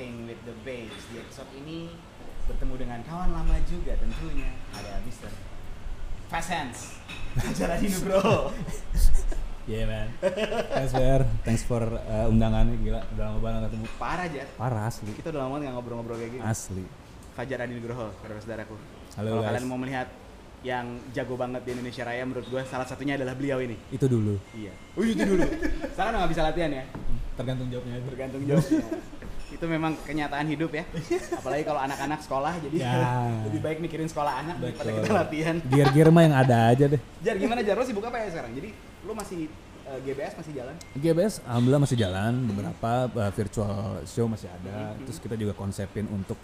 Talking with the Bass. Di episode ini bertemu dengan kawan lama juga tentunya. Ada Mr. Fast Hands. Jalani Nugroho. Yeah man. Thanks Fer, thanks for uh, undangannya gila. Udah lama banget ketemu. Parah aja. Parah asli. Kita udah lama banget nggak ngobrol-ngobrol kayak gini. Asli. Fajar Adi Nugroho, saudara-saudaraku. Halo, Kalau kalian mau melihat yang jago banget di Indonesia Raya menurut gue salah satunya adalah beliau ini. Itu dulu. Iya. Oh itu dulu. Sekarang nggak bisa latihan ya. Tergantung jawabnya. Tergantung jawabnya. itu memang kenyataan hidup ya. Apalagi kalau anak-anak sekolah jadi Ya. lebih baik mikirin sekolah anak daripada Betul. kita latihan. Gear-gear mah yang ada aja deh. Jar gimana Jar lo sibuk apa ya sekarang? Jadi lu masih eh, GBS masih jalan? GBS alhamdulillah masih jalan, beberapa uh, virtual show masih ada. Mhm. Terus kita juga konsepin untuk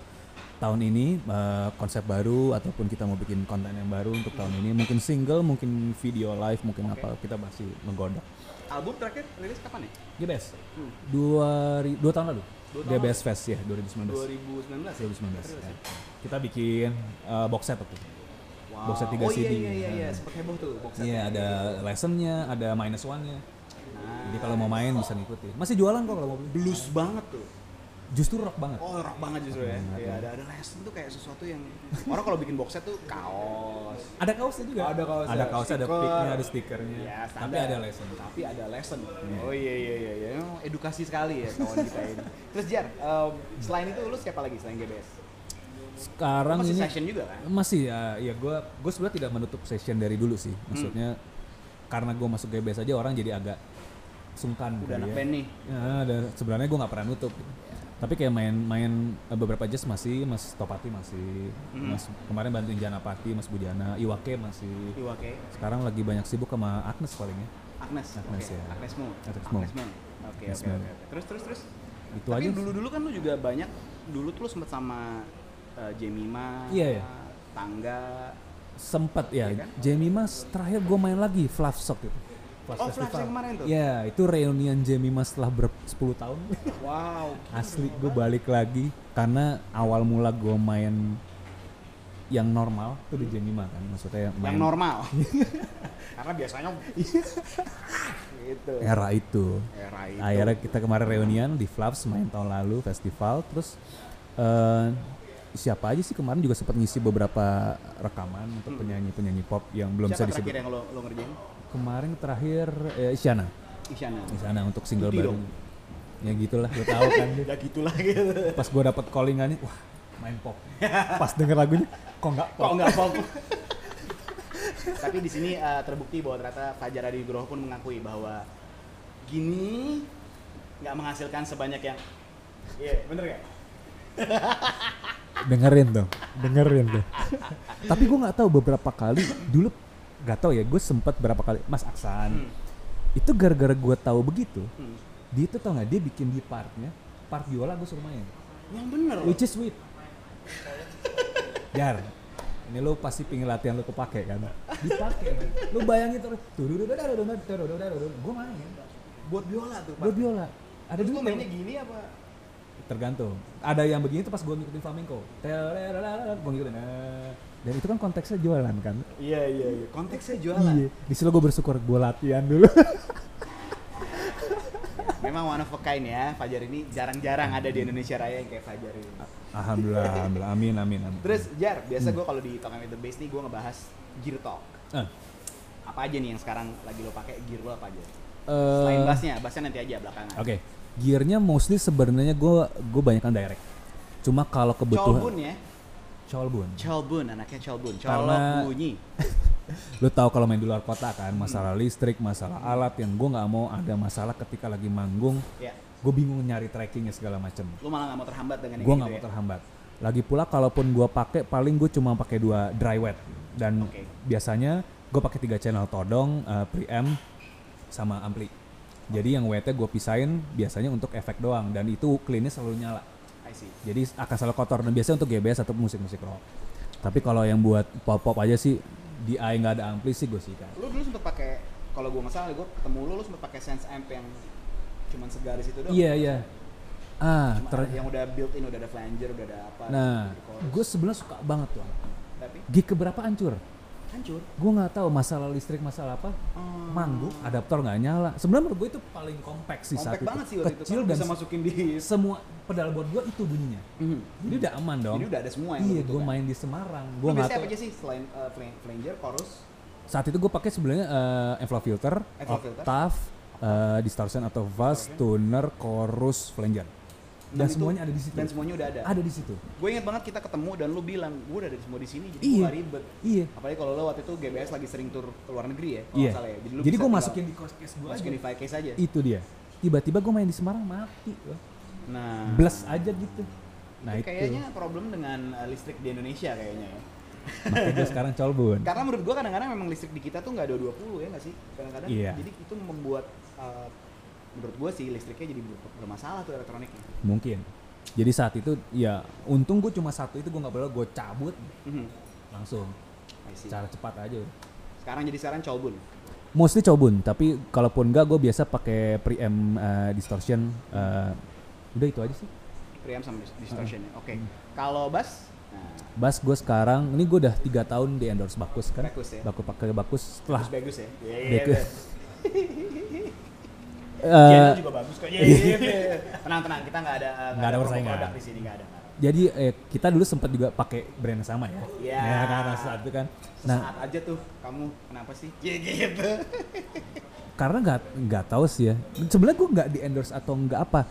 tahun ini uh, konsep baru ataupun kita mau bikin konten yang baru untuk tahun ini. Mungkin single, mungkin video live, mungkin Oke. apa kita masih menggodok. Album terakhir rilis kapan ya? GBS Hmm. dua, dua tahun lalu. GBS Fest ya 2019. 2019. 2019. Serius ya. Kita bikin uh, box set tuh. Wow. Box set tiga oh, iya CD. iya iya iya, Nah. sempat heboh tuh box set. Iya, ada lessonnya, ada minus one-nya. Nah, Jadi kalau mau main bisa ngikutin. Masih jualan kok kalau mau beli. blues banget tuh. Justru rock banget. Oh, rock banget justru ya. Banget, Iya, ya. ada ada lesson tuh kayak sesuatu yang orang kalau bikin box set tuh kaos. Ada kaosnya juga. Ada kaosnya, Ada kaosnya, ada picknya, ada stikernya. Ya, Tapi ada lesson. Tapi ada lesson. Iya. Oh iya iya iya iya. Edukasi sekali ya kawan kita ini. Terus Jar, em, selain itu lu siapa lagi selain GBS? Sekarang masih ini session juga kan? masih ya, ya gue gue sebenarnya tidak menutup session dari dulu sih. Hmm. Maksudnya karena gue masuk GBS aja orang jadi agak sungkan. Udah anak ya. nih. Ya, dan sebenarnya gue nggak pernah nutup. Tapi kayak main-main eh, beberapa jazz masih, Mas Topati masih, Hmm. Mas kemarin bantuin Janapati, Mas Bujana, Iwake masih. Iwake, Sekarang lagi banyak sibuk sama Agnes paling ya. Agnes. Agnes, Oke, ya. Agnes Mo. Agnes Mo. Oke oke. Terus terus terus. Itu Tapi aja. dulu-dulu kan lu juga banyak dulu tuh lu sempet sama uh, Jemima, Iya, iya. Tangga. Sempet ya, Iya kan? Jamie Mas terakhir gue main lagi Fluff Shock itu. Fluff Oh, yang kemarin tuh? Ya, itu reunian Jamie Mas setelah ber 10 tahun. Wow. Asli gue balik lagi karena awal mula gue main yang normal tuh di Jamie kan maksudnya main Yang normal. Karena biasanya gitu. era itu. Era itu. Akhirnya kita kemarin reunian di Flaps main tahun lalu festival terus eh, siapa aja sih kemarin juga sempat ngisi beberapa rekaman untuk Hmm. penyanyi-penyanyi pop yang belum Siapa bisa terakhir disebut. yang lo, lo ngerjain? Kemarin terakhir eh, Isyana. Isyana. Isyana untuk single Tuti baru. dong. Ya gitulah, lo tahu kan. Ya gitulah gitu. Pas gue dapet callingannya, wah main pop. Pas denger lagunya, kok nggak pop? Kok nggak pop? Tapi di sini uh, terbukti bahwa ternyata Fajar Adi Nugroho pun mengakui bahwa gini nggak menghasilkan sebanyak yang Iya, bener gak? dengerin tuh. Dengerin tuh. Tapi gue nggak tahu beberapa kali dulu nggak tahu ya gue sempet berapa kali Mas Aksan. Hmm. itu gara-gara gue tahu begitu Hmm. dia tuh tau nggak dia bikin di partnya part biola gue suruh main. Yang bener? Which is sweet jar ini lo pasti pingin latihan lo kepake kan? Dipakai lo bayangin terus tuh gue main. Buat biola tuh, Pak. gue biola. Ada dulu lu mainnya gini apa? Tergantung ada yang begini tuh pas gue ngikutin flamenco gue ngikutin dan itu kan konteksnya jualan kan Iya, iya, iya. Konteksnya jualan. iya di situ gue bersyukur gue latihan dulu Memang one of a kind ya, Fajar ini jarang-jarang ada di Indonesia Raya yang kayak Fajar ini. alhamdulillah alhamdulillah amin amin amin Terus Jar, biasa Hmm. gue kalau di Talking with the Bass nih gue ngebahas gear talk. Eh, Apa aja nih yang sekarang lagi lo pakai gear lo apa aja? eh, Selain bassnya, bassnya nanti aja belakangan. oke gearnya mostly sebenarnya gue gue banyak kan direct. Cuma kalau Colbun kebutuhan ya, Colbun Colbun, anaknya Colbun, Karena- colok bunyi. lu tahu kalau main di luar kota kan masalah Hmm. listrik masalah alat yang gue nggak mau ada masalah ketika lagi manggung Ya, gue bingung nyari trackingnya segala macem. Lo malah nggak mau terhambat dengan gue gitu nggak mau ya? terhambat. Lagi pula kalaupun gue pakai paling gue cuma pakai dua dry wet. Dan Oke. biasanya gue pakai tiga channel todong eh, preamp sama ampli jadi yang wetnya gue pisahin biasanya untuk efek doang dan itu cleannya selalu nyala. I see. jadi akan selalu kotor dan biasanya untuk GBS atau musik-musik rock. Tapi kalau yang buat pop-pop aja sih di AI nggak ada ampli sih gue sikat Lo dulu sempet pakai, kalau gue nggak salah, gue ketemu lo, lo sempet pakai Sense Amp yang cuman segaris itu doang. iya iya. Ah Cuma ter- yang udah built in, udah ada flanger, udah ada apa. nah gue sebenarnya suka banget tuh. Tapi? Gig keberapa hancur hancur. gue nggak tahu masalah listrik masalah apa Oh. manggung adaptor nggak nyala sebenarnya menurut gue itu paling kompak sih saat Compact itu banget sih waktu kecil itu. Dan bisa masukin di semua pedal board gue itu bunyinya Mhm. jadi udah aman dong Jadi udah ada semua yang iya gue main di Semarang gue nggak biasanya tahu apa aja sih selain uh, flan- flanger, chorus? saat itu gue pakai sebenarnya uh, envelope filter, Envelope filter. octave, uh, distortion atau Distortion. tuner, chorus, flanger. Dan itu- semuanya ada di situ. Dan semuanya udah ada. Ada di situ. Gue inget banget kita ketemu dan lu bilang, gue udah ada semua di sini, jadi Iya. gue ribet. Iya. Apalagi kalau lo waktu itu GBS lagi sering tur ke luar negeri ya, kalau Iya. salah ya. Jadi, lu Jadi gue masukin di case gue masukin di file case aja. Itu dia. Tiba-tiba gue main di Semarang mati. gua. Nah, Bless aja gitu. Nah itu itu. kayaknya problem dengan uh, listrik di Indonesia kayaknya ya. Makanya gue sekarang colbun. Karena menurut gua kadang-kadang memang listrik di kita tuh nggak ada 20 ya nggak sih? Kadang-kadang. Iya. Jadi itu membuat uh, menurut gua sih listriknya jadi ber- bermasalah tuh elektroniknya. Mungkin. Jadi saat itu ya untung gue cuma satu itu gue nggak boleh gue cabut Mhm. langsung cara cepat aja. Sekarang jadi sekarang colbun. Mostly cobun, tapi kalaupun enggak gue biasa pakai preamp uh, distortion. uh, udah itu aja sih. Preamp sama dis- distortion ya. Oke. Hmm. Kalau bass, nah, Bass gue sekarang, ini gue udah tiga tahun di endorse Bakus kan. Bakus ya. Baku pakai Bakus setelah bagus-bagus ya. Bagus. Eh, juga bagus kok. Iya. tenang tenang, kita nggak ada Nggak ada persaingan. produk di sini nggak ada. jadi eh, kita dulu sempat juga pakai brand yang sama ya. Iya. Ya karena saat itu kan. Nah, Sesaat aja tuh kamu kenapa sih? Iya gitu. karena nggak nggak tahu sih ya. Sebenarnya gue nggak di endorse atau nggak apa.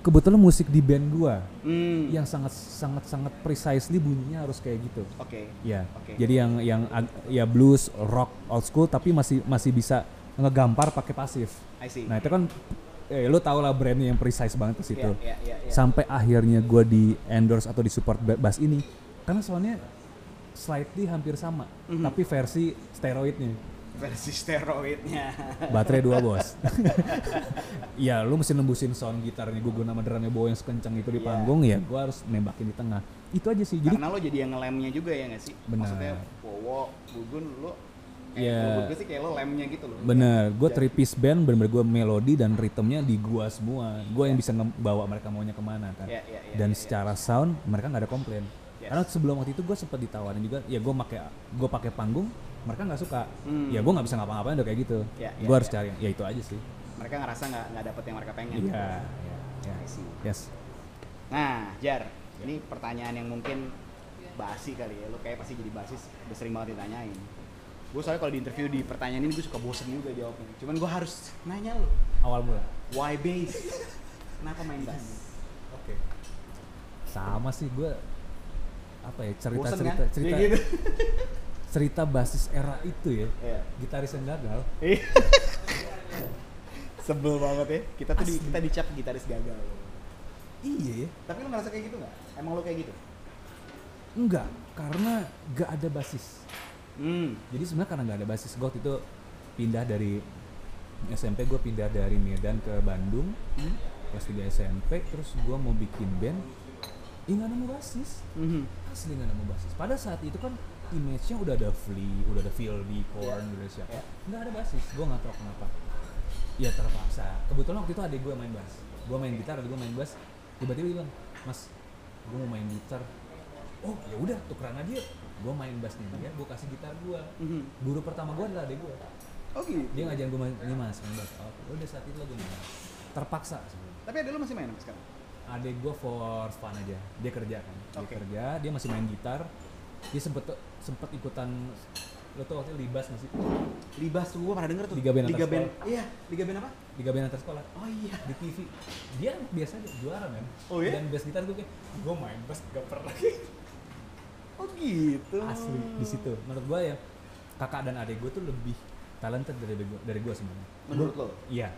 Kebetulan musik di band gue Hmm. yang sangat sangat sangat precisely bunyinya harus kayak gitu. Oke. Ya. Oke. Jadi yang yang ya blues, rock, old school tapi masih masih bisa ngegampar pakai pasif. I see. Nah itu kan, eh, lo tau lah brandnya yang precise banget ke situ. Iya, iya, iya, iya. Sampai akhirnya gue di endorse atau di support ba- bass ini, karena soalnya slightly hampir sama, Mhm. tapi versi steroidnya. versi steroidnya. Baterai dua bos. ya lu mesti nembusin sound gitarnya gue nama drumnya bawa yang sekencang itu di Iya. panggung ya gue harus nembakin di tengah. Itu aja sih. Jadi Karena lo jadi yang ngelemnya juga ya nggak sih? Benar. Maksudnya Wowo, Gugun, lo kayak Iya. menurut gue sih kayak lo lemnya gitu loh. Bener, gue three piece band bener-bener gue melodi dan ritmenya di gua semua. Gue yang bisa bawa mereka maunya ke mana kan. Iya, iya, iya, dan iya, iya. secara sound mereka nggak ada komplain. Yes. Karena sebelum waktu itu gue sempat ditawarin juga, ya gue pakai gue pakai panggung, mereka nggak suka. Hmm. Ya gue nggak bisa ngapa-ngapain udah kayak gitu. Iya, iya, gue harus iya. cari, ya itu aja sih. Mereka ngerasa nggak nggak dapet yang mereka pengen. Iya, iya, iya. I see. Yes. Nah, Jar, ini pertanyaan yang mungkin basi kali ya. Lo kayak pasti jadi basis, udah sering banget ditanyain. Gue soalnya kalau di interview di pertanyaan ini gue suka bosen juga jawabnya. Cuman gue harus nanya lo, Awal mula. why bass? Kenapa main bass? Oke. Sama sih gue apa ya cerita Bosen cerita kan? cerita Iya gitu. cerita basis era itu ya Iya. gitaris yang gagal Sebel banget ya. Kita tuh di, kita dicap gitaris gagal. iya ya Tapi lo ngerasa kayak gitu nggak? Emang lo kayak gitu? enggak karena gak ada basis Hmm. jadi sebenarnya karena nggak ada basis gue itu pindah dari SMP gue pindah dari Medan ke Bandung. Hmm? kelas 3 SMP terus gue mau bikin band. Ya nggak nemu basis. Mhm. asli nggak nemu basis. Pada saat itu kan image-nya udah ada Flea udah ada Philby, Korn Iya. udah ada siapa Iya. nggak ada basis. Gue nggak tahu kenapa. Ya terpaksa. Kebetulan waktu itu adik gue main bass. Gue main gitar adik gue main bass. Tiba-tiba bilang mas gue mau main gitar. Oh ya udah tukeran aja gue main bassnya dia gue kasih gitar gue Mhm. guru pertama gue adalah adik gue Oh gitu. dia ngajarin gue main ini mas main bass oh udah saat itu gue main terpaksa sebenarnya Tapi ada lo masih main sampai sekarang? adik gue for fun aja dia kerja kan dia Oke. kerja dia masih main gitar dia sempet sempet ikutan lo tau waktu libas masih Libas tuh gue pernah denger tuh. Liga band Liga band. Iya, Liga band apa? liga band antar sekolah Oh iya. di TV dia biasa aja juara men Oh iya? dan bass gitar gue kayak gue main bass gak pernah Oh gitu. asli di situ menurut gue ya kakak dan adik gue tuh lebih talented dari gue dari gue sebenarnya Menurut Gua- lo? iya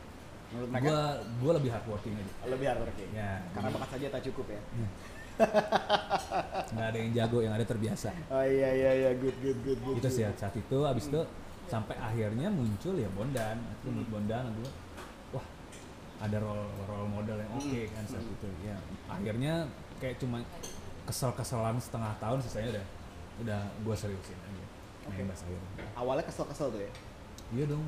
Menurut mereka? gue gue lebih hardworking aja Lebih hardworking. ya Karena bakat saja tak cukup ya. nggak ada yang jago yang ada terbiasa Oh iya iya iya good good good good. itu sih saat itu abis itu sampai akhirnya muncul ya Bondan itu Hmm. Bondan gue wah ada role role model yang oke Hmm. kan saat Hmm. itu ya akhirnya kayak cuma kesel-keselan setengah tahun sisanya udah udah gue seriusin aja main Oke. bass akhirnya Awalnya kesel-kesel tuh ya. iya dong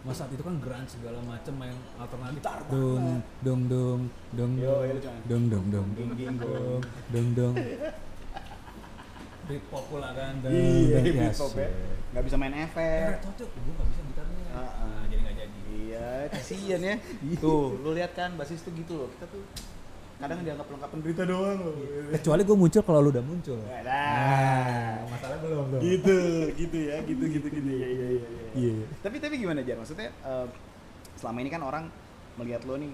Mas saat itu kan grunge segala macem main alternatif Gitar dong dong dong dong Yo, iya lu cuman. dong dong dong Ding, ding, dong dong dong Britpop pula kan. dan- Iya, dan- hip yes, hop ya. yeah. Nggak bisa main Eh, efek. Red Hot tuh, gue gak bisa gitarnya. Heeh. Nah, jadi gak jadi. Iya, kasihan ya. Tuh, lu lihat kan basis tuh gitu loh. Kita tuh kadang dianggap pelengkapan berita doang loh. Kecuali gue muncul kalau lu udah muncul. Nah, Nah, masalah belum tuh. gitu, gitu ya, gitu gitu gitu ya, iya iya iya. Iya. Tapi tapi gimana Jar? Maksudnya eh, selama ini kan orang melihat lo nih,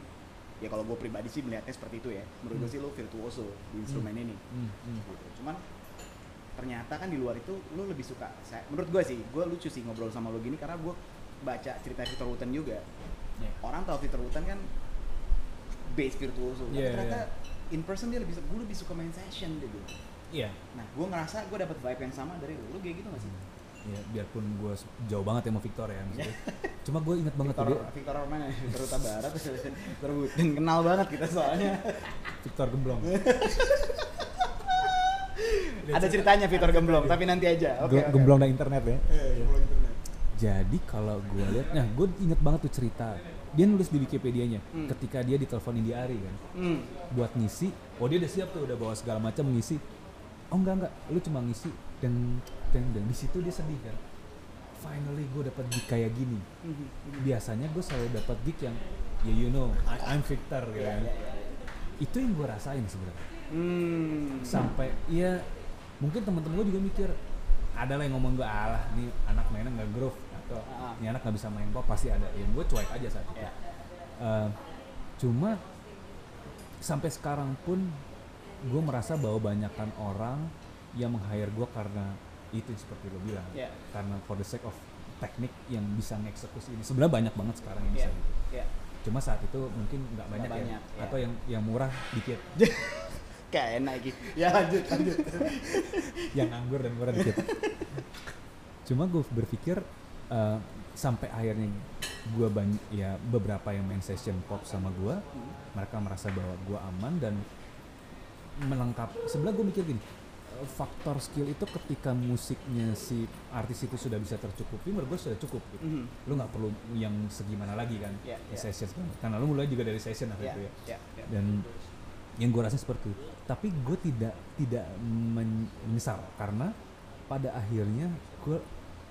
ya kalau gue pribadi sih melihatnya seperti itu ya. Menurut gue Hmm. sih lo virtuoso di instrumen ini. Hmm, hmm. Gitu. Cuman ternyata kan di luar itu lo lebih suka. Saya, menurut gue sih, gue lucu sih ngobrol sama lo gini karena gue baca cerita Victor Wooten juga. Iya. Orang tahu Victor Wooten kan bass virtuoso. Tapi Iya, ternyata in person dia lebih gue lebih suka main session gitu. Iya. Nah, gue ngerasa gue dapet vibe yang sama dari lo. Lo kayak gitu gak sih? Ya, biarpun gue jauh banget ya sama Victor ya maksudnya. Cuma gue inget banget tuh Victor, dia Victor mana? Victor Huta Barat, Victor kenal banget kita soalnya. Victor Gemblong. Ada ceritanya Victor Gemblong, tapi nanti aja. Oke. Ge- oke. Gemblong dan internet ya. Eh, Gemblong internet. Jadi kalau gue lihat, nah gue inget banget tuh cerita. Dia nulis di Wikipedia-nya Hmm. ketika dia ditelepon Indi Ari kan Hmm. buat ngisi. Oh dia udah siap tuh, udah bawa segala macam ngisi. Oh enggak enggak, lu cuma ngisi dan dan dan di situ dia sedih kan. Finally gue dapat gig kayak gini. Hmm. Biasanya gue selalu dapat gig yang ya you know, I, I'm Victor gitu kan. iya, iya. Itu yang gue rasain sebenarnya. Hmm. sampai iya mungkin temen-temen gue juga mikir ada lah yang ngomong gue alah nih anak mainnya nggak groove atau Ah. ini anak nggak bisa main pop pasti ada ya gue cuek aja saat itu Ya. Eh, cuma sampai sekarang pun gue merasa bahwa banyakkan orang yang meng-hire gue karena itu yang seperti lo bilang Ya. karena for the sake of teknik yang bisa ngeksekusi ini sebenarnya banyak banget sekarang yang bisa Iya. gitu. Iya. cuma saat itu mungkin nggak banyak, banyak, ya ya. atau yang yang murah dikit Kayak enak gitu. Ya lanjut lanjut. yang anggur dan murah dikit. Cuma gue berpikir eh, sampai akhirnya gue banyak ya beberapa yang main session pop sama gue, mereka merasa bahwa gue aman dan melengkap. Sebelah gue mikir gini, eh, faktor skill itu ketika musiknya si artis itu sudah bisa tercukupi, menurut gue sudah cukup. Gitu. Mhm. Lu nggak perlu yang segimana lagi kan, di iya. session. Karena lu mulai juga dari session waktu Ya, itu ya ya, ya. dan yang gue rasa seperti itu tapi gue tidak tidak men- menyesal karena pada akhirnya gue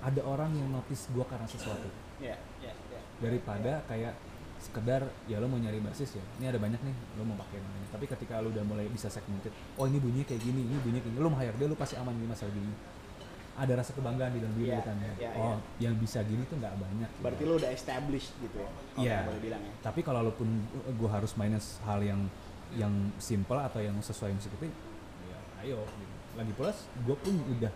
ada orang yang notice gue karena sesuatu Ya, ya, ya. daripada kayak sekedar ya lo mau nyari basis ya ini ada banyak nih lo mau pakai namanya tapi ketika lo udah mulai bisa segmented oh ini bunyinya kayak gini ini bunyinya kayak gini lo mau hire dia lo pasti aman di masalah gini ada rasa kebanggaan di dalam diri lo kan ya. iya, oh yang bisa gini tuh nggak banyak Berarti lo udah established gitu ya. Iya. boleh bilang ya. tapi kalau walaupun gue harus mainin hal yang yang simple atau yang sesuai musik itu ya ayo gitu. lagi pula gue pun udah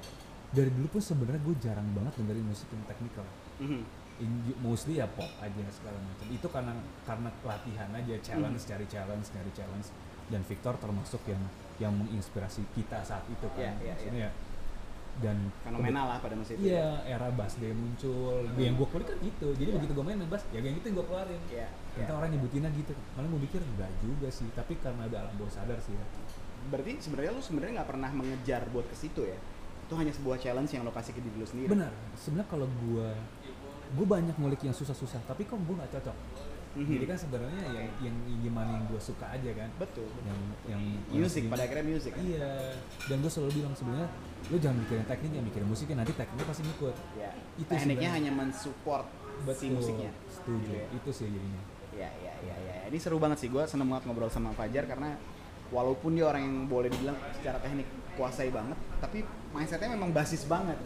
dari dulu pun sebenarnya gue jarang banget dengerin musik yang teknikal Mhm. In- mostly ya pop aja segala macam itu karena karena latihan aja challenge cari challenge cari challenge dan Victor termasuk yang yang menginspirasi kita saat itu kan Iya, iya, Maksudnya ya dan Fenomenal lah pada masa itu. ya. Iya, era bass day muncul. Yang gue kulik kan gitu. Jadi Iya. begitu gue main bass, ya yang itu yang gue keluarin. Iya. Ternyata orang nyebutinnya gitu. Malah gue pikir enggak juga sih, tapi karena ada alam bawah sadar sih ya. Berarti sebenarnya lu sebenarnya nggak pernah mengejar buat ke situ ya. Itu hanya sebuah challenge yang lo kasih ke diri lu sendiri. Benar. Sebenarnya kalau gue gue banyak ngulik yang susah-susah, tapi kok gue nggak cocok. Mhm. Jadi kan sebenarnya yang yang gimana yang gue suka aja kan. Betul. Yang yang Music pada akhirnya music kan. Iya. Dan gue selalu bilang sebenarnya lu jangan mikirin tekniknya, mikirin musiknya nanti tekniknya pasti ngikut. Ya. Itu Tekniknya sebenarnya. hanya mensupport si musiknya. Setuju. Gitu ya. Itu sih jadinya. Ya, ya, ya, ya. Ini seru banget sih. Gue seneng banget ngobrol sama Fajar karena walaupun dia orang yang boleh dibilang secara teknik kuasai banget, tapi mindsetnya memang basis banget.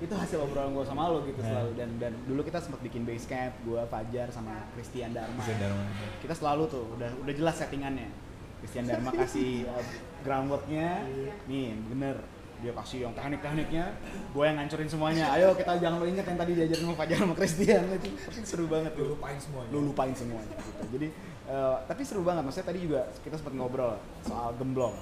Itu hasil obrolan gue sama lo gitu Ya. selalu. Dan dan dulu kita sempat bikin base camp, gue Fajar sama Christian Dharma. Bisa Dharma. Kita selalu tuh udah udah jelas settingannya. Christian Dharma kasih uh, groundworknya, nih bener dia kasih yang teknik-tekniknya, gue yang ngancurin semuanya. Ayo kita jangan lo inget yang tadi diajarin sama Fajar sama Christian itu, seru banget tuh lupain semuanya. lu lupain semuanya gitu. Jadi eh, tapi seru banget maksudnya tadi juga kita sempat ngobrol soal gemblong.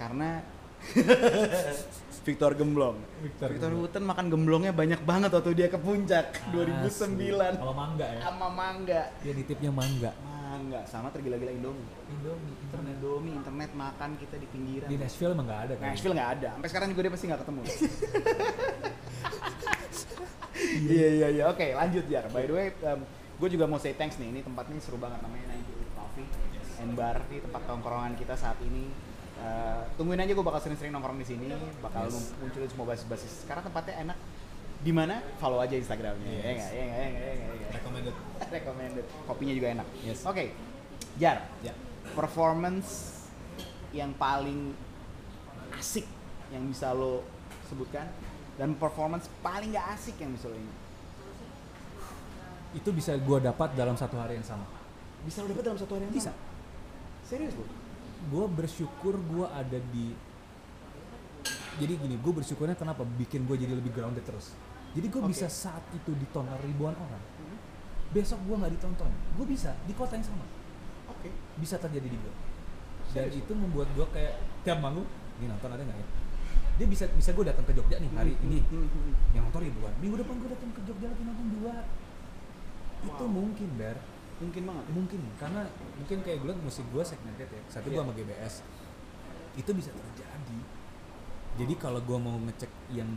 Karena Victor Gemblong. Victor Victor. Wooten makan gemblongnya banyak banget waktu dia ke puncak Asli. 2009 Kalau mangga ya. sama mangga. Dia nitipnya mangga. Mangga sama tergila-gila Indomie. Indomie, Internet Indomie, internet makan kita di pinggiran. Di Nashville emang nggak ada kan? Nashville nggak ada. Sampai sekarang juga dia pasti nggak ketemu. Iya iya iya. Oke lanjut Jar. By the way, gue juga mau say thanks nih. Ini tempatnya seru banget namanya 98 Coffee and Bar. Ini tempat tongkrongan kita saat ini. Eh, tungguin aja gue bakal sering-sering nongkrong di sini, bakal Yes. munculin semua basis-basis. Karena tempatnya enak. Di mana? Follow aja Instagramnya. Ya Yes. nggak? Ya nggak? Ya nggak? Ya nggak? Ya nggak? recommended Recommended. Kopinya juga enak. Yes. Oke. Jar, ya performance yang paling asik yang bisa lo sebutkan dan performance paling gak asik yang bisa lo ingat. itu bisa gue dapat dalam satu hari yang sama Bisa lo dapat dalam satu hari yang bisa sama? Serius lo? gue bersyukur gue ada di jadi gini gue bersyukurnya kenapa bikin gue jadi lebih grounded terus jadi gue Oke. bisa saat itu ditonton ribuan orang besok gue nggak ditonton gue bisa di kota yang sama Oke. bisa terjadi di gue dan Serius? itu membuat gue kayak tiap manggung ini nonton ada nggak ya dia bisa bisa gue datang ke Jogja nih hari Hmm, ini hmm, hmm, hmm. yang nonton ribuan minggu depan gue datang ke Jogja lagi nonton dua itu Wow. mungkin ber Mungkin banget. ya? mungkin karena mungkin kayak gue musik gue segmented ya satu gue Iya. sama GBS itu bisa terjadi jadi kalau gue mau ngecek yang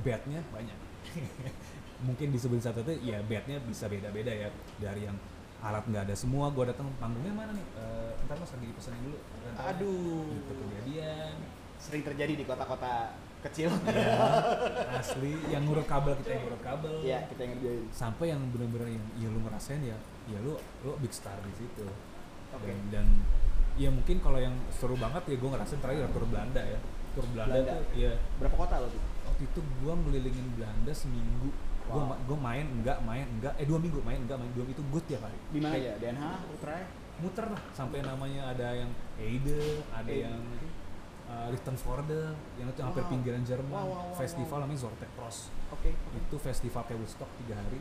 badnya banyak mungkin di sebelah satu itu ya badnya bisa beda-beda ya dari yang alat nggak ada semua gue datang panggungnya mana nih Eh, ntar mas lagi dipesanin dulu rentalnya. Aduh. itu kejadian Sering terjadi di kota-kota kecil. ya asli yang ngurut kabel kita yang ngurut kabel Iya, kita yang ngerjain. sampai yang bener-bener yang ya lu ngerasain ya ya lu lu big star di situ Oke. dan, dan ya mungkin kalau yang seru banget ya gue ngerasain terakhir tur Belanda ya tur Belanda, Belanda. tuh ya Berapa kota lo tuh? Waktu itu gue ngelilingin Belanda seminggu Wow. gue main enggak main enggak eh dua minggu main enggak main dua minggu itu good tiap hari Di mana aja? Den Haag, Utrecht. muter lah sampai namanya ada yang Eide ada Eide. yang uh, Lichtenvoorde yang itu hampir Wow. pinggiran Jerman Wow, wow, wow, festival wow. namanya Zorte Cross Oke. itu festival kayak Woodstock tiga hari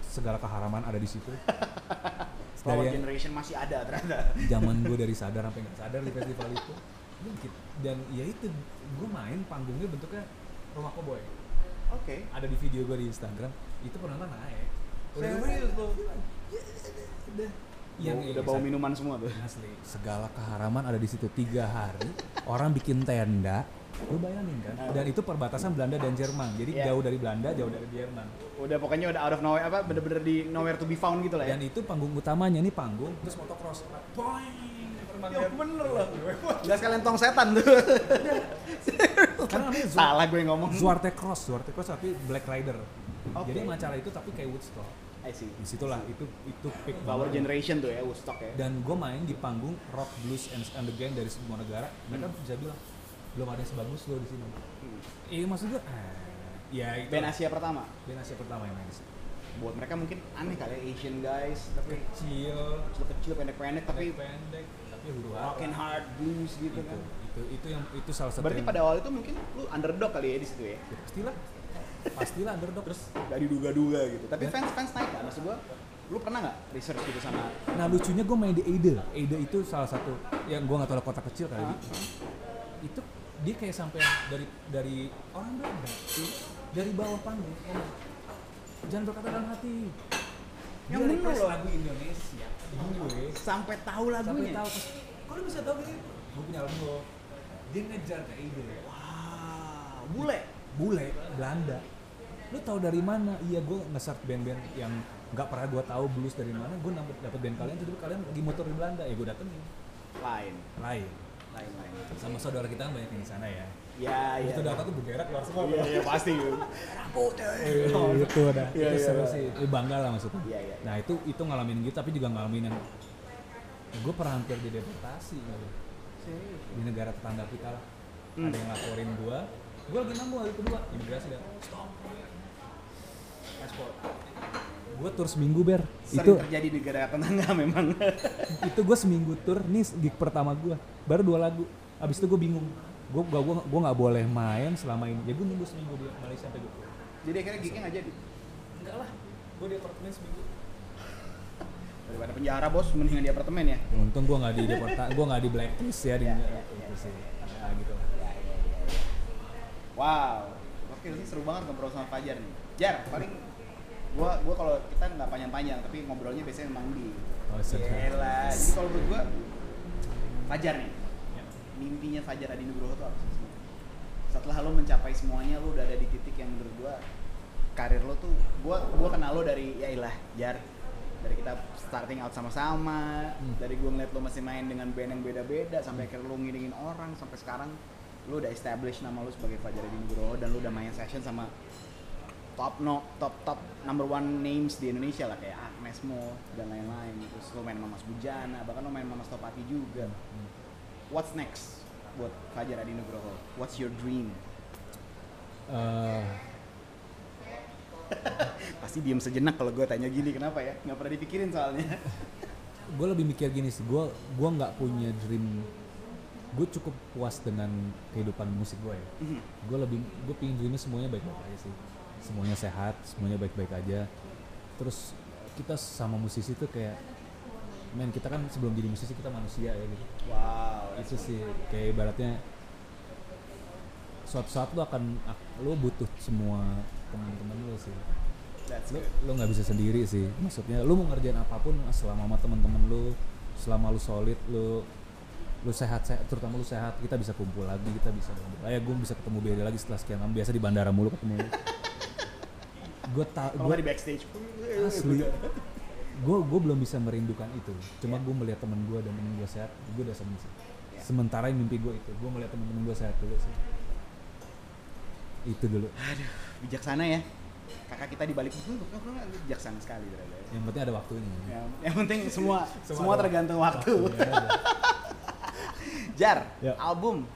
segala keharaman ada di situ Flower dari yang Generation masih ada ternyata. zaman gue dari sadar sampai nggak sadar di festival itu dan ya itu gue main panggungnya bentuknya rumah cowboy Oke. ada di video gue di Instagram itu penonton naik udah Serius lo? udah Yang udah bawa minuman semua tuh. asli segala keharaman ada di situ tiga hari orang bikin tenda lu bayangin kan Ah. dan itu perbatasan Belanda dan Jerman jadi Iya. jauh dari Belanda jauh dari Jerman Udah pokoknya udah out of nowhere apa bener-bener di nowhere to be found gitu lah ya. dan itu panggung utamanya nih panggung terus motocross boing Ya bener lah. Gak sekalian tong setan tuh. Zwar- Salah gue ngomong. Zwarte Cross Zwarte Cross tapi Black Rider Oke. jadi acara itu tapi kayak Woodstock I see. di situlah itu itu peak banget. Generation tuh ya, Woodstock ya. dan gue main di panggung rock blues and, and the gang dari semua negara mereka Hmm. bisa bilang belum ada yang sebagus lo di sini Hmm. iya maksud gue ah, ya itu Band Asia pertama. band Asia pertama yang main. Buat mereka mungkin aneh kali ya Asian guys, tapi kecil kecil-kecil pendek-pendek tapi pendek tapi huru rock and hard blues gitu itu, kan. Itu itu yang itu salah satu Berarti yang- pada awal itu mungkin lu underdog kali ya di situ ya. ya, pastilah pastilah underdog Terus gak diduga-duga gitu. Tapi Dan- fans-fans naik kan maksud gua. Lu pernah nggak research gitu sama Nah lucunya gue main di Eide. Eide itu salah satu yang gue nggak tahu kota kecil kali. Ah. Itu dia kayak sampai dari dari orang Belanda dari bawah panggung ngomong, jangan berkata dalam hati. Yang Dia bener loh. lagu Indonesia. Gue sampai tahu sampai lagunya? tahu. Kok lu bisa tahu gini? Gue punya lagu lo. Dia ngejar ke Eide. Wow, bule. Bule Belanda. Lu tahu dari mana? Iya gue nge-search band-band yang nggak pernah gue tahu blues dari mana. Gue dapet dapet band kalian, jadi kalian lagi motor di Belanda. Ya gue datengin. Lain, Lain. lain, lain. sama saudara kita kan banyak yang di sana ya. Ya, ya. Itu data tuh bendera keluar semua. Iya, iya pasti. Rambut. Oh, itu ada. Iya, itu iya. seru sih. Itu bangga lah maksudnya. Iya, iya. Nah itu itu ngalamin gitu tapi juga ngalamin yang gue pernah hampir dideportasi gitu. Di negara tetangga kita lah. Hmm. Ada yang laporin gue, gue lagi nanggung hari kedua imigrasi dan stop. Paspor. Gue tur seminggu ber. Sering Itu terjadi di negara tetangga memang. itu gue seminggu tur. Nih gig pertama gue. Baru dua lagu. Abis itu gue bingung. Gue gua gua gua nggak boleh main selama ini. Ya gue nunggu seminggu di Malaysia sampai gue pulang. Jadi akhirnya gignya nggak jadi. Enggak lah. Gue di apartemen seminggu. Daripada penjara bos, mendingan di apartemen ya. Untung gue nggak di deporta, gue nggak di blacklist ya di Ya, ya, ya. sih. Ya gitu lah. Ya, ya, ya, ya. Wow, oke ini seru banget ngobrol sama Fajar nih. Jar, paling gua gua kalau kita nggak panjang-panjang tapi ngobrolnya biasanya memang di Oh. Jadi kalau menurut gua Fajar nih, Ya. mimpinya Fajar Adi Nugroho tuh apa sih? Setelah lo mencapai semuanya, lo udah ada di titik yang menurut gua karir lo tuh, gua gua kenal lo dari ya ilah Jar, dari kita starting out sama-sama Hmm. dari gue ngeliat lo masih main dengan band yang beda-beda sampai akhirnya lo ngidingin orang sampai sekarang lo udah establish nama lo sebagai Fajar Nugroho dan lo udah main session sama top no top top number one names di Indonesia lah kayak Agnes Mo dan lain-lain. Terus lo main sama Mas Bujana bahkan lo main sama Mas Topati juga. Hmm. what's next buat Fajar Adi Nugroho what's your dream? Eh, pasti diem sejenak kalau gue tanya gini kenapa ya? Nggak pernah dipikirin soalnya. Gue lebih mikir gini sih gue gua nggak punya dream. Gue cukup puas dengan kehidupan musik gue ya. Mhm. gue lebih gue pingin dreamnya semuanya baik-baik aja sih. Semuanya sehat semuanya baik-baik aja. Terus kita sama musisi tuh kayak men kita kan sebelum jadi musisi kita manusia ya gitu. Wow itu sih kayak ibaratnya suatu saat lo akan ak- lo butuh semua teman-teman lo sih. That's lo good. lo nggak bisa sendiri sih. Maksudnya lo mau ngerjain apa pun selama sama teman-teman lo selama lo solid lo lo sehat sehat terutama lo sehat kita bisa kumpul lagi kita bisa ngobrol ya gue bisa ketemu Beri lagi setelah sekian lama biasa di bandara mulu ketemu gue tak nggak di backstage. Asli. Gue gue belum bisa merindukan itu. Cuma gue melihat temen gue dan temen gue sehat gue udah seneng sih. Ya. sementara yang mimpi gue itu gue melihat temen-temen gue sehat dulu sih itu dulu. Aduh bijaksana ya. Kakak kita di balik itu bijaksana sekali ternyata ya. yang penting ada waktunya yang, yang penting semua Semua semua tergantung waktu. ada. jar Ya. album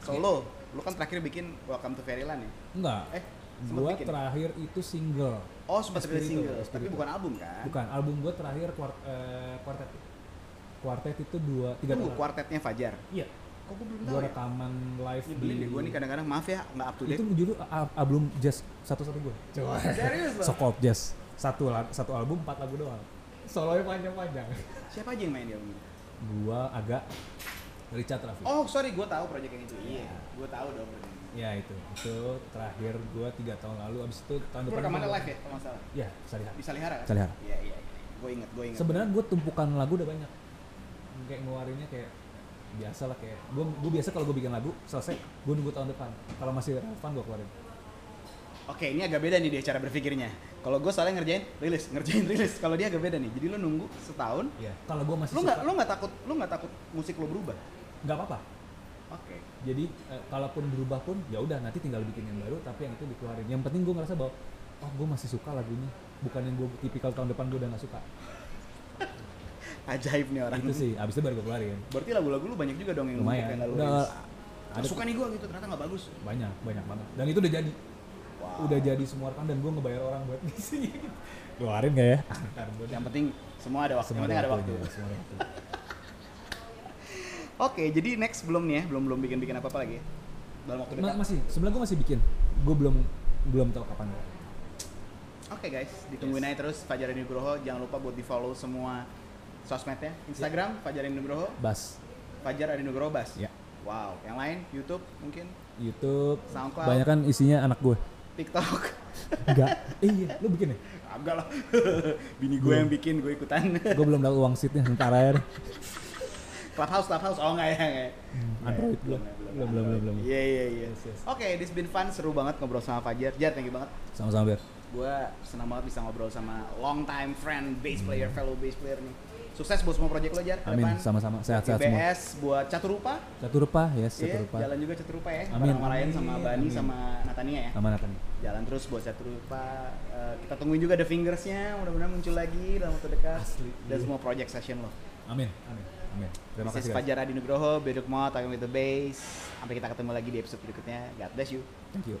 solo. Lu kan terakhir bikin Welcome to Fairyland ya? Enggak. Eh gue bikin? terakhir itu single. Oh sempat rilis single. Tapi bukan album kan? Bukan album gue terakhir kuart, eh, quartet quartet itu dua tiga Tunggu, tahun kuartetnya Fajar. Iya kok gue belum gue tahu ya? rekaman live Ini di beli deh gue nih kadang-kadang maaf ya nggak up to date. itu judul a- album jazz satu-satu gue serius loh so called jazz. Satu satu album empat lagu doang. Solonya panjang-panjang. Siapa aja yang main di album itu? gua agak Richard Raffi. Oh sorry gue tahu project yang itu. Iya gue tahu dong project yang itu ya itu. Itu terakhir gua tiga tahun lalu abis itu tahun depan rekamannya gua- live ya kalau nggak salah? Ya Salihara di Salihara kan? Salihara. iya iya gue inget gue inget. Sebenarnya gue tumpukan lagu udah banyak. Kayak ngeluarinnya kayak biasa lah kayak gue gue biasa kalau gue bikin lagu selesai gue nunggu tahun depan kalau masih relevan gue keluarin Oke, ini agak beda nih dia cara berpikirnya. Kalau gue soalnya ngerjain rilis, ngerjain rilis. Kalau dia agak beda nih. Jadi lu nunggu setahun. ya kalau gue masih Lu nggak lu nggak takut lu nggak takut musik lu berubah? nggak apa-apa Oke. jadi eh, kalaupun berubah pun ya udah nanti tinggal bikin yang baru tapi yang itu dikeluarin yang penting gue ngerasa bahwa oh gue masih suka lagunya bukan yang gue tipikal tahun depan gue udah nggak suka Ajaib nih orang. itu sih abis itu baru gue keluarin Berarti lagu-lagu lu banyak juga dong yang lumayan yang nggak lu udah ada suka nih gue gitu ternyata nggak bagus. banyak banyak banget dan itu udah jadi Wow. udah jadi semua rekaman dan gue ngebayar orang buat ngisi gitu keluarin gak ya Yang penting semua ada waktu. semua yang penting ada waktu. waktunya, semua ada waktu. Oke, jadi next belum nih ya, belum belum bikin bikin apa apa lagi. ya? Dalam waktu Ma- dekat. masih sebenarnya gue masih bikin gue belum belum tahu kapan Oke guys, ditungguin aja terus Fajar Nugroho. Jangan lupa buat di follow semua sosmednya. Instagram Fajar Nugroho, bas Fajar Adi Nugroho Bas. ya Wow, yang lain YouTube mungkin, YouTube SoundCloud. banyak kan isinya anak gue TikTok. enggak eh iya lu bikin ya Agak lah. Bini gue yang bikin, gue ikutan. gue belum dapat uang seatnya ntar deh. Clubhouse, Clubhouse. Oh enggak ya, enggak. ya? Android belum. ya, Belum, belum, belum, belum. Iya, iya, iya. Oke, this been fun, seru banget ngobrol sama Fajar. Jar, thank you banget. sama-sama biar Gue senang banget bisa ngobrol sama long time friend, bass Hmm. player, fellow bass player nih. Sukses buat semua project lo, Jar. amin sama-sama sehat-sehat semua IBS buat Caturupa. satu rupa yes satu rupa jalan juga Caturupa ya. Amin, sama Ryan sama Bani amin. sama Natania ya. aman Nathan Jalan terus buat Caturupa. Eh, kita tungguin juga The Fingersnya, mudah-mudahan muncul lagi dalam waktu dekat. Asli, Dan semua project session lo. amin amin amin terima This is kasih guys Fajar Adi Nugroho, Beduk Mo, Talking with the Bass. Sampai kita ketemu lagi di episode berikutnya. God bless you. thank you